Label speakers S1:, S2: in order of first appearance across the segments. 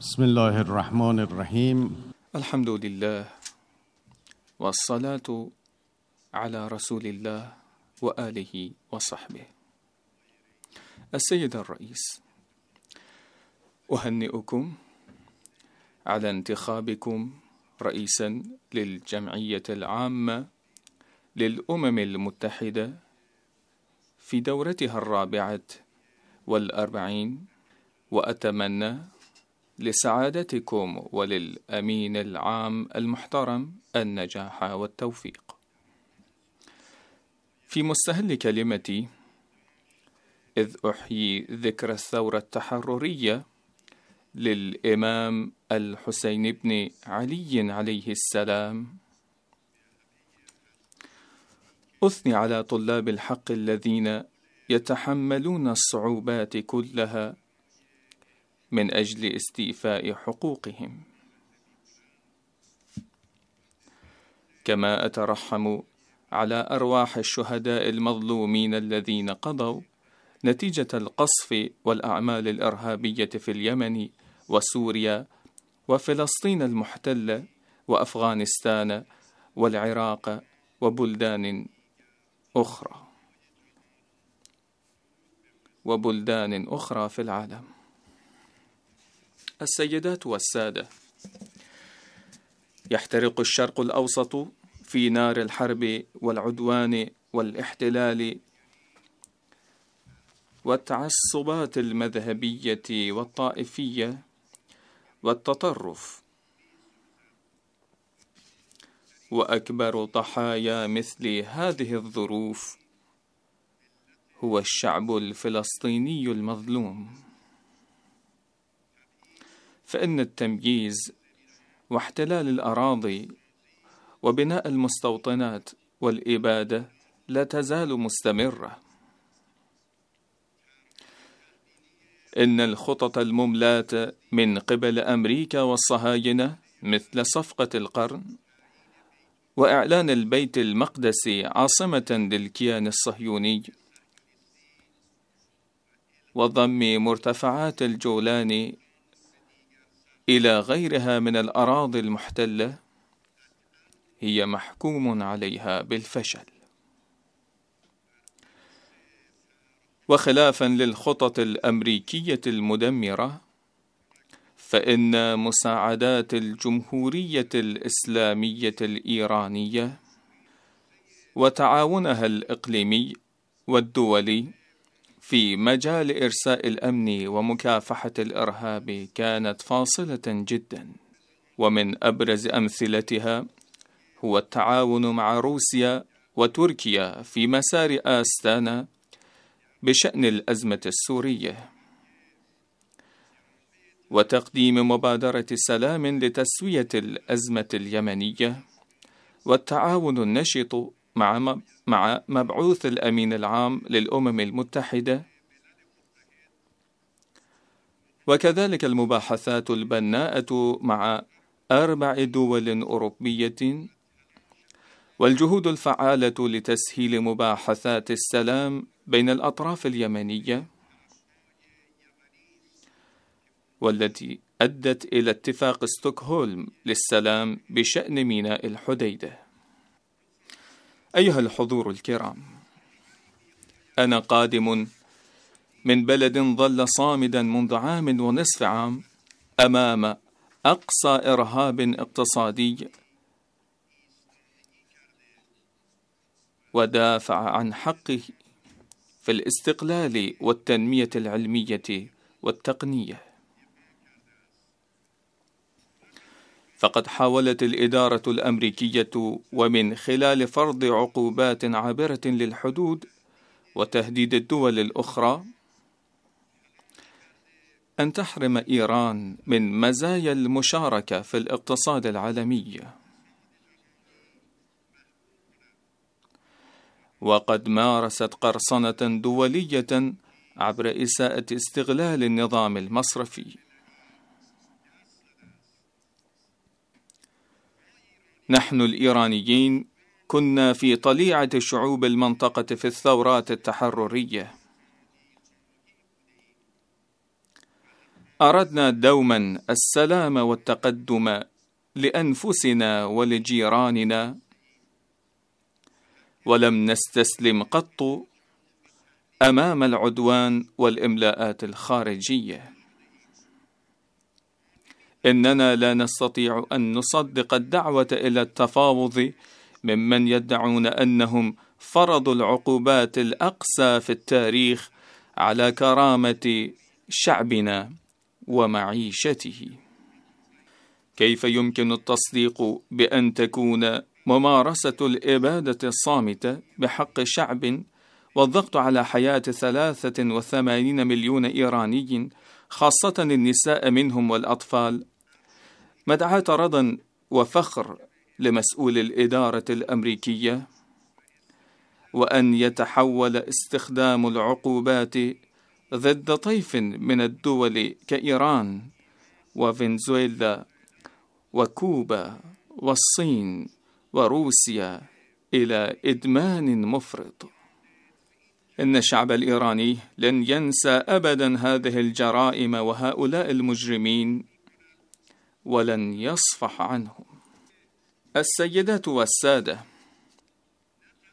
S1: بسم الله الرحمن الرحيم.
S2: الحمد لله والصلاة على رسول الله وآله وصحبه. السيد الرئيس أهنئكم على انتخابكم رئيسا للجمعية العامة للأمم المتحدة في دورتها الرابعة والأربعين وأتمنى لسعادتكم وللأمين العام المحترم النجاح والتوفيق. في مستهل كلمتي إذ أحيي ذكرى الثورة التحررية للإمام الحسين بن علي عليه السلام أثني على طلاب الحق الذين يتحملون الصعوبات كلها من أجل استيفاء حقوقهم. كما أترحم على أرواح الشهداء المظلومين الذين قضوا نتيجة القصف والأعمال الإرهابية في اليمن وسوريا وفلسطين المحتلة وأفغانستان والعراق وبلدان أخرى. وبلدان أخرى في العالم. السيدات والسادة. يحترق الشرق الأوسط في نار الحرب والعدوان والاحتلال والتعصبات المذهبية والطائفية والتطرف. وأكبر ضحايا مثل هذه الظروف هو الشعب الفلسطيني المظلوم. فإن التمييز واحتلال الأراضي وبناء المستوطنات والإبادة لا تزال مستمرة. إن الخطط المملاة من قبل أمريكا والصهاينة مثل صفقة القرن وإعلان البيت المقدس عاصمة للكيان الصهيوني وضم مرتفعات الجولان إلى غيرها من الأراضي المحتلة هي محكوم عليها بالفشل. وخلافا للخطط الأمريكية المدمرة فإن مساعدات الجمهورية الإسلامية الإيرانية وتعاونها الإقليمي والدولي في مجال إرساء الأمن ومكافحة الإرهاب كانت فاصلة جدا. ومن أبرز أمثلتها هو التعاون مع روسيا وتركيا في مسار آستانا بشأن الأزمة السورية. وتقديم مبادرة سلام لتسوية الأزمة اليمنية والتعاون النشط مع مع مبعوث الأمين العام للأمم المتحدة. وكذلك المباحثات البناءة مع أربع دول أوروبية. والجهود الفعالة لتسهيل مباحثات السلام بين الأطراف اليمنية. والتي أدت إلى اتفاق ستوكهولم للسلام بشأن ميناء الحديدة. أيها الحضور الكرام أنا قادم من بلد ظل صامدا منذ عام ونصف عام أمام أقصى إرهاب اقتصادي ودافع عن حقه في الاستقلال والتنمية العلمية والتقنية. فقد حاولت الإدارة الأمريكية ومن خلال فرض عقوبات عابرة للحدود وتهديد الدول الأخرى أن تحرم إيران من مزايا المشاركة في الاقتصاد العالمي. وقد مارست قرصنة دولية عبر إساءة استغلال النظام المصرفي. نحن الإيرانيين كنا في طليعة شعوب المنطقة في الثورات التحررية. أردنا دوما السلام والتقدم لأنفسنا ولجيراننا. ولم نستسلم قط أمام العدوان والإملاءات الخارجية. إننا لا نستطيع أن نصدق الدعوة إلى التفاوض ممن يدعون أنهم فرضوا العقوبات الأقسى في التاريخ على كرامة شعبنا ومعيشته. كيف يمكن التصديق بأن تكون ممارسة الإبادة الصامتة بحق شعب والضغط على ثلاثة وثمانين مليون إيراني خاصة النساء منهم والأطفال؟ مدعاة رضا وفخر لمسؤول الإدارة الأمريكية؟ وأن يتحول استخدام العقوبات ضد طيف من الدول كإيران وفنزويلا وكوبا والصين وروسيا إلى إدمان مفرط. إن الشعب الإيراني لن ينسى أبدا هذه الجرائم وهؤلاء المجرمين. ولن يصفح عنهم. السيدات والسادة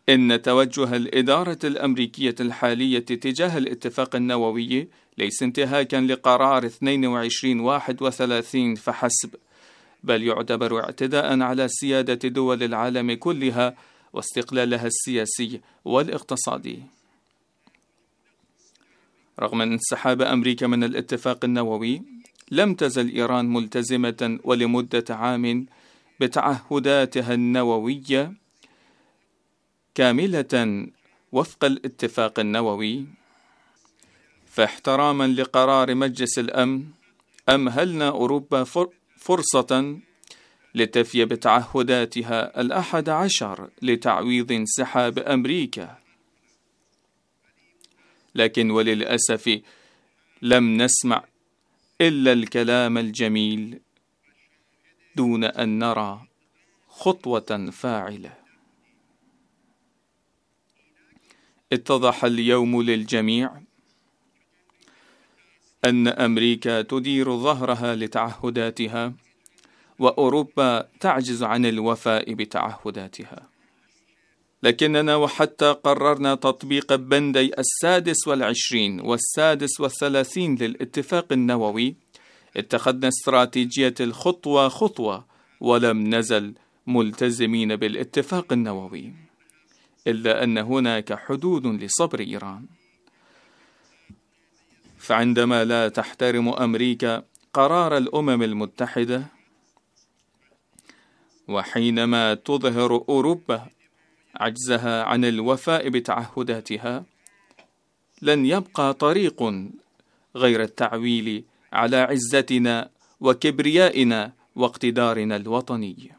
S2: إن توجه الإدارة الأمريكية الحالية تجاه الاتفاق النووي ليس انتهاكا لقرار 2231 فحسب بل يعتبر اعتداء على سيادة دول العالم كلها واستقلالها السياسي والاقتصادي. رغم انسحاب أمريكا من الاتفاق النووي لم تزل إيران ملتزمة ولمدة عام بتعهداتها النووية كاملة وفق الاتفاق النووي. فاحتراما لقرار مجلس الأمن أمهلنا أوروبا فرصة لتفي بتعهداتها الأحد عشر لتعويض انسحاب أمريكا؟ لكن وللأسف لم نسمع إلا الكلام الجميل دون أن نرى خطوة فاعلة. اتضح اليوم للجميع أن أمريكا تدير ظهرها لتعهداتها وأوروبا تعجز عن الوفاء بتعهداتها. لكننا وحتى قررنا تطبيق بندي السادس والعشرين والسادس والثلاثين للاتفاق النووي اتخذنا استراتيجية الخطوة خطوة ولم نزل ملتزمين بالاتفاق النووي إلا أن هناك حدود لصبر إيران. فعندما لا تحترم أمريكا قرار الأمم المتحدة وحينما تظهر أوروبا عجزها عن الوفاء بتعهداتها لن يبقى طريق غير التعويل على عزتنا وكبريائنا واقتدارنا الوطني.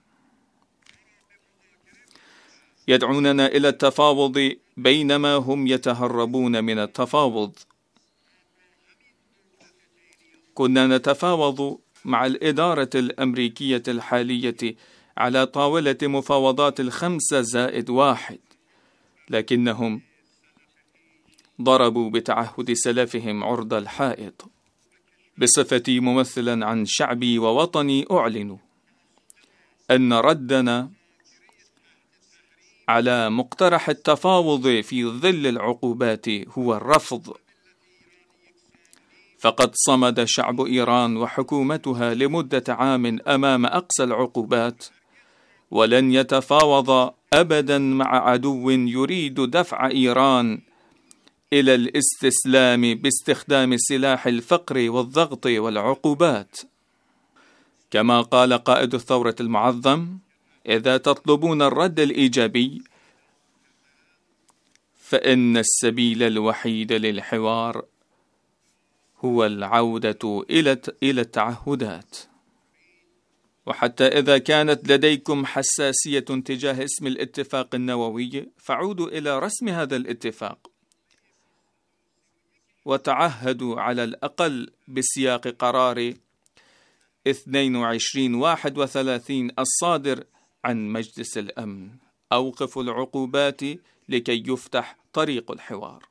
S2: يدعوننا إلى التفاوض بينما هم يتهربون من التفاوض. كنا نتفاوض مع الإدارة الأمريكية الحالية على طاولة مفاوضات الخمسة زائد واحد لكنهم ضربوا بتعهد سلفهم عرض الحائط. بصفتي ممثلا عن شعبي ووطني أعلن أن ردنا على مقترح التفاوض في ظل العقوبات هو الرفض. فقد صمد شعب إيران وحكومتها لمدة عام أمام أقصى العقوبات. ولن يتفاوض ابدا مع عدو يريد دفع إيران إلى الاستسلام باستخدام سلاح الفقر والضغط والعقوبات. كما قال قائد الثورة المعظم إذا تطلبون الرد الإيجابي فإن السبيل الوحيد للحوار هو العودة إلى التعهدات. وحتى إذا كانت لديكم حساسية تجاه اسم الاتفاق النووي فعودوا إلى رسم هذا الاتفاق. وتعهدوا على الأقل بسياق قرار 2231 الصادر عن مجلس الأمن. أوقفوا العقوبات لكي يفتح طريق الحوار.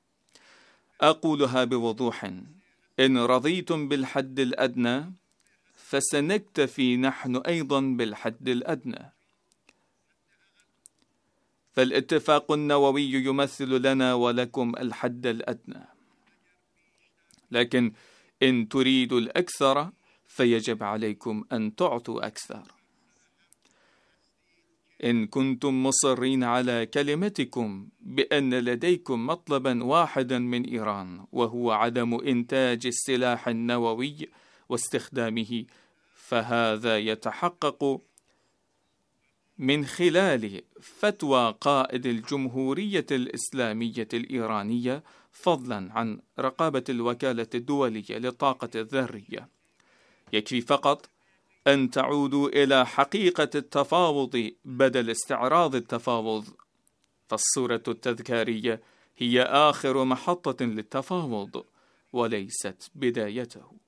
S2: أقولها بوضوح إن رضيتم بالحد الأدنى فسنكتفي نحن أيضا بالحد الأدنى. فالاتفاق النووي يمثل لنا ولكم الحد الأدنى. لكن إن تريدوا الأكثر فيجب عليكم أن تعطوا أكثر. إن كنتم مصرين على كلمتكم بأن لديكم مطلبا واحدا من إيران وهو عدم إنتاج السلاح النووي واستخدامه فهذا يتحقق من خلال فتوى قائد الجمهورية الإسلامية الإيرانية فضلا عن رقابة الوكالة الدولية للطاقة الذرية. يكفي فقط أن تعودوا إلى حقيقة التفاوض بدل استعراض التفاوض. فالصورة التذكارية هي آخر محطة للتفاوض وليست بدايته.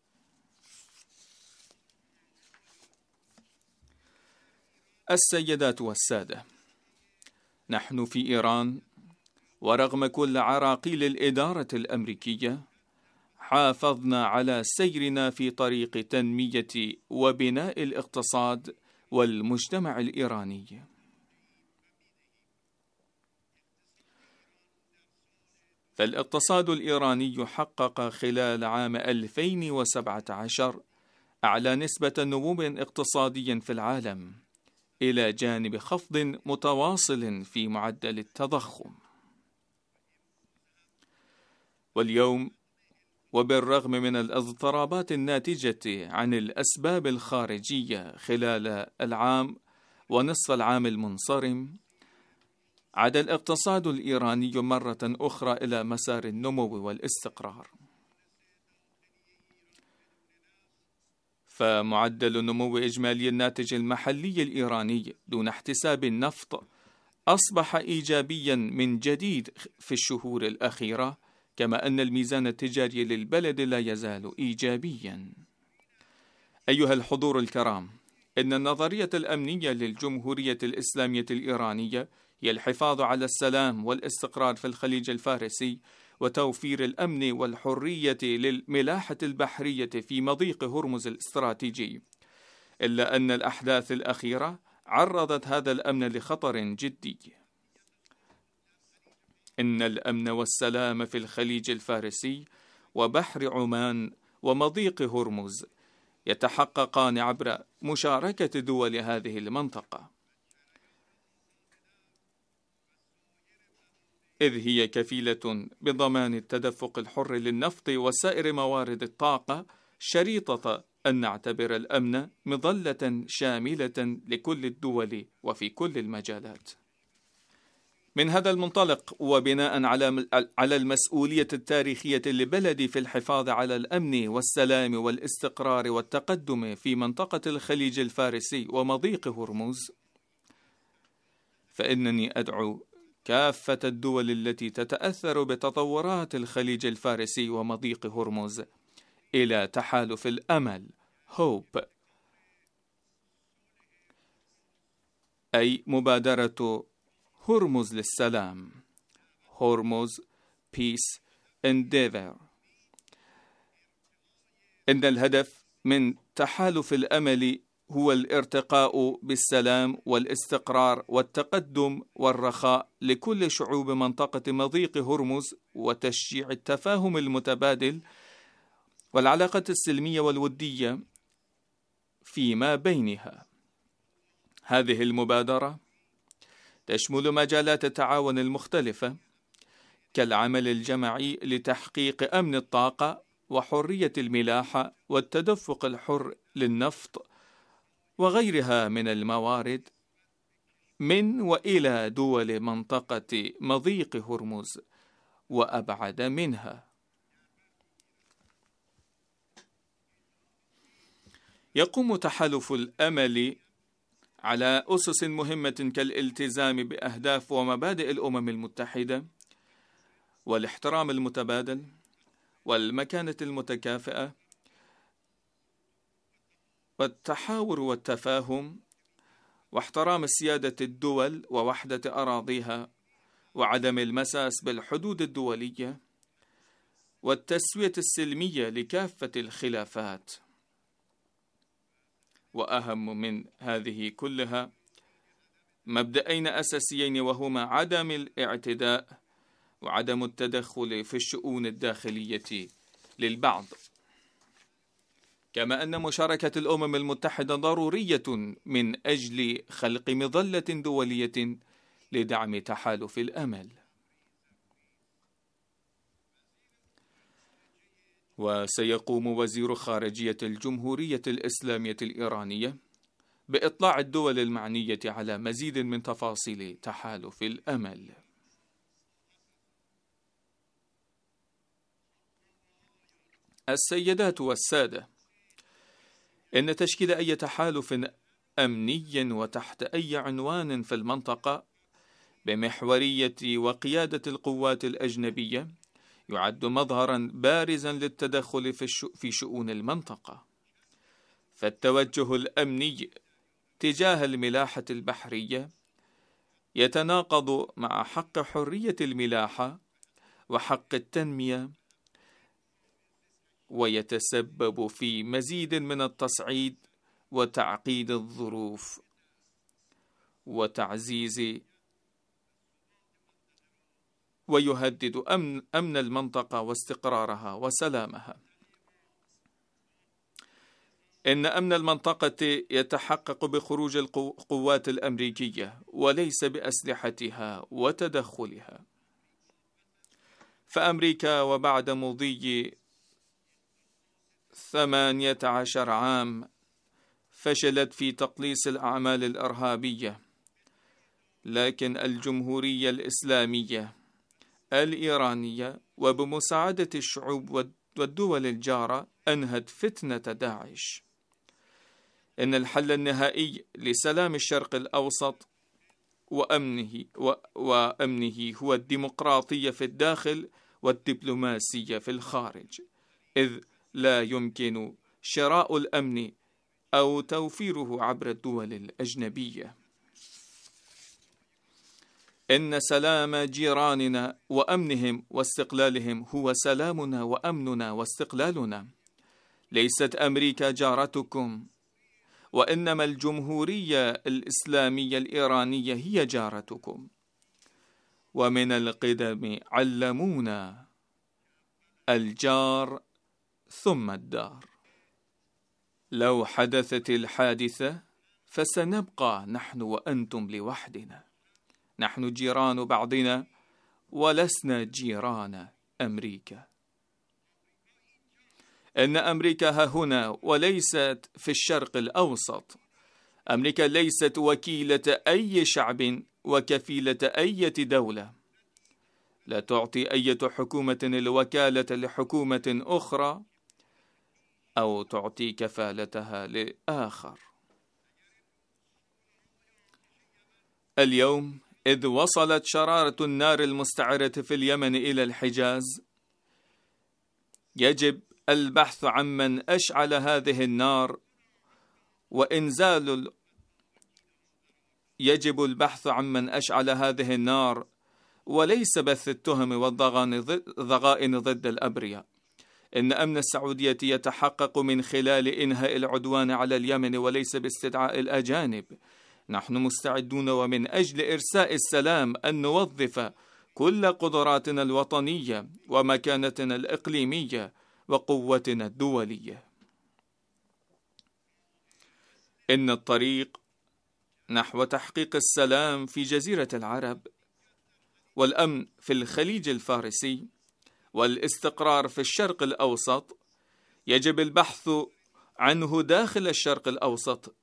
S2: السيدات والسادة. نحن في إيران ورغم كل عراقيل الإدارة الأمريكية حافظنا على سيرنا في طريق تنمية وبناء الاقتصاد والمجتمع الإيراني. فالاقتصاد الإيراني حقق خلال عام 2017 أعلى نسبة نمو اقتصادي في العالم. إلى جانب خفض متواصل في معدل التضخم. واليوم وبالرغم من الاضطرابات الناتجة عن الأسباب الخارجية خلال العام ونصف العام المنصرم عاد الاقتصاد الإيراني مرة أخرى إلى مسار النمو والاستقرار. فمعدل نمو إجمالي الناتج المحلي الإيراني دون احتساب النفط أصبح إيجابيا من جديد في الشهور الأخيرة كما أن الميزان التجاري للبلد لا يزال إيجابيا. أيها الحضور الكرام إن النظرية الأمنية للجمهورية الإسلامية الإيرانية هي الحفاظ على السلام والاستقرار في الخليج الفارسي وتوفير الأمن والحرية للملاحة البحرية في مضيق هرمز الاستراتيجي. إلا أن الأحداث الأخيرة عرضت هذا الأمن لخطر جدي. إن الأمن والسلام في الخليج الفارسي وبحر عمان ومضيق هرمز يتحققان عبر مشاركة دول هذه المنطقة. إذ هي كفيلة بضمان التدفق الحر للنفط وسائر موارد الطاقة شريطة أن نعتبر الأمن مظلة شاملة لكل الدول وفي كل المجالات. من هذا المنطلق وبناء على على المسؤولية التاريخية لبلدي في الحفاظ على الأمن والسلام والاستقرار والتقدم في منطقة الخليج الفارسي ومضيق هرمز، فإنني أدعو كافة الدول التي تتأثر بتطورات الخليج الفارسي ومضيق هرمز. إلى تحالف الأمل هوب أي مبادرة هرمز للسلام. هرمز Peace Endeavor. إن الهدف من تحالف الأمل هو الارتقاء بالسلام والاستقرار والتقدم والرخاء لكل شعوب منطقة مضيق هرمز وتشجيع التفاهم المتبادل والعلاقة السلمية والودية فيما بينها. هذه المبادرة تشمل مجالات التعاون المختلفة كالعمل الجماعي لتحقيق أمن الطاقة وحرية الملاحة والتدفق الحر للنفط وغيرها من الموارد من وإلى دول منطقة مضيق هرمز وأبعد منها. يقوم تحالف الأمل على أسس مهمة كالالتزام بأهداف ومبادئ الأمم المتحدة والاحترام المتبادل والمكانة المتكافئة والتحاور والتفاهم واحترام سيادة الدول ووحدة أراضيها وعدم المساس بالحدود الدولية والتسوية السلمية لكافة الخلافات. وأهم من هذه كلها مبدأين أساسيين وهما عدم الاعتداء وعدم التدخل في الشؤون الداخلية للبعض. كما أن مشاركة الأمم المتحدة ضرورية من أجل خلق مظلة دولية لدعم تحالف الأمل وسيقوم وزير خارجية الجمهورية الإسلامية الإيرانية بإطلاع الدول المعنية على مزيد من تفاصيل تحالف الأمل. السيدات والسادة، إن تشكيل أي تحالف أمني وتحت أي عنوان في المنطقة بمحورية وقيادة القوات الأجنبية يعد مظهرا بارزا للتدخل في شؤون المنطقة. فالتوجه الأمني تجاه الملاحة البحرية يتناقض مع حق حرية الملاحة وحق التنمية ويتسبب في مزيد من التصعيد وتعقيد الظروف وتعزيز ويهدد أمن, أمن المنطقة واستقرارها وسلامها. إن أمن المنطقة يتحقق بخروج القوات الأمريكية وليس بأسلحتها وتدخلها. فأمريكا وبعد مضي ثمانية عشر عام فشلت في تقليص الأعمال الإرهابية، لكن الجمهورية الإسلامية الإيرانية وبمساعدة الشعوب والدول الجارة أنهت فتنة داعش. إن الحل النهائي لسلام الشرق الأوسط وأمنه وأمنه هو الديمقراطية في الداخل والدبلوماسية في الخارج، إذ لا يمكن شراء الأمن أو توفيره عبر الدول الأجنبية. إن سلام جيراننا وأمنهم واستقلالهم هو سلامنا وأمننا واستقلالنا. ليست أمريكا جارتكم، وإنما الجمهورية الإسلامية الإيرانية هي جارتكم. ومن القدم علمونا الجار ثم الدار. لو حدثت الحادثة فسنبقى نحن وأنتم لوحدنا. نحن جيران بعضنا ولسنا جيران أمريكا إن أمريكا ها هنا وليست في الشرق الأوسط أمريكا ليست وكيلة أي شعب وكفيلة أي دولة لا تعطي أي حكومة الوكالة لحكومة أخرى أو تعطي كفالتها لآخر. اليوم إذ وصلت شرارة النار المستعرة في اليمن إلى الحجاز يجب البحث عمن أشعل هذه النار وإنزال ال... يجب البحث عمن أشعل هذه النار وليس بث التهم والضغائن ضد الأبرياء. إن أمن السعودية يتحقق من خلال إنهاء العدوان على اليمن وليس باستدعاء الأجانب نحن مستعدون ومن أجل إرساء السلام أن نوظف كل قدراتنا الوطنية ومكانتنا الإقليمية وقوتنا الدولية. إن الطريق نحو تحقيق السلام في جزيرة العرب والأمن في الخليج الفارسي والاستقرار في الشرق الأوسط يجب البحث عنه داخل الشرق الأوسط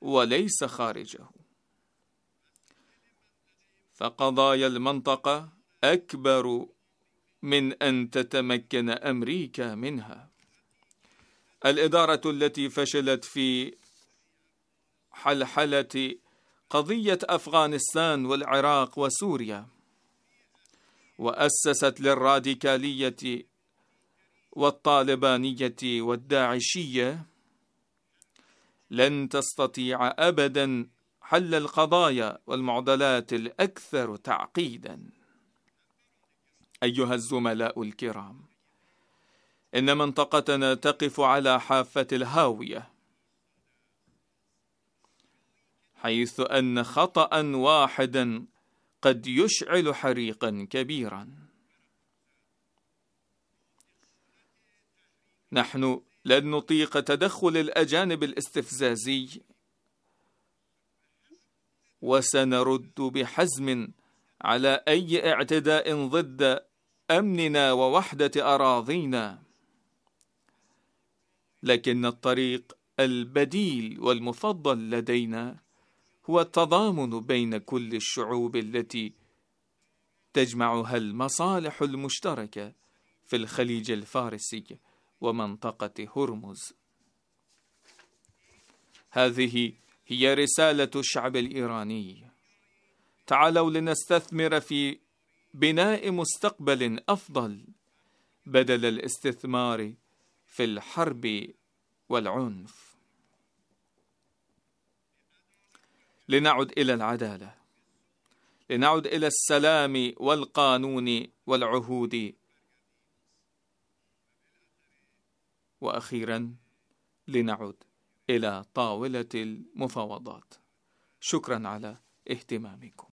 S2: وليس خارجه. فقضايا المنطقة أكبر من أن تتمكن أمريكا منها. الإدارة التي فشلت في حلحلة قضية أفغانستان والعراق وسوريا وأسست للراديكالية والطالبانية والداعشية لن تستطيع ابدا حل القضايا والمعضلات الأكثر تعقيدا. أيها الزملاء الكرام إن منطقتنا تقف على حافة الهاوية حيث أن خطأ واحدا قد يشعل حريقا كبيرا. نحن لن نطيق تدخل الأجانب الاستفزازي وسنرد بحزم على أي اعتداء ضد أمننا ووحدة أراضينا. لكن الطريق البديل والمفضل لدينا هو التضامن بين كل الشعوب التي تجمعها المصالح المشتركة في الخليج الفارسي ومنطقة هرمز. هذه هي رسالة الشعب الإيراني. تعالوا لنستثمر في بناء مستقبل أفضل بدل الاستثمار في الحرب والعنف. لنعد إلى العدالة. لنعد إلى السلام والقانون والعهود. وأخيرا لنعد إلى طاولة المفاوضات. شكرا على اهتمامكم.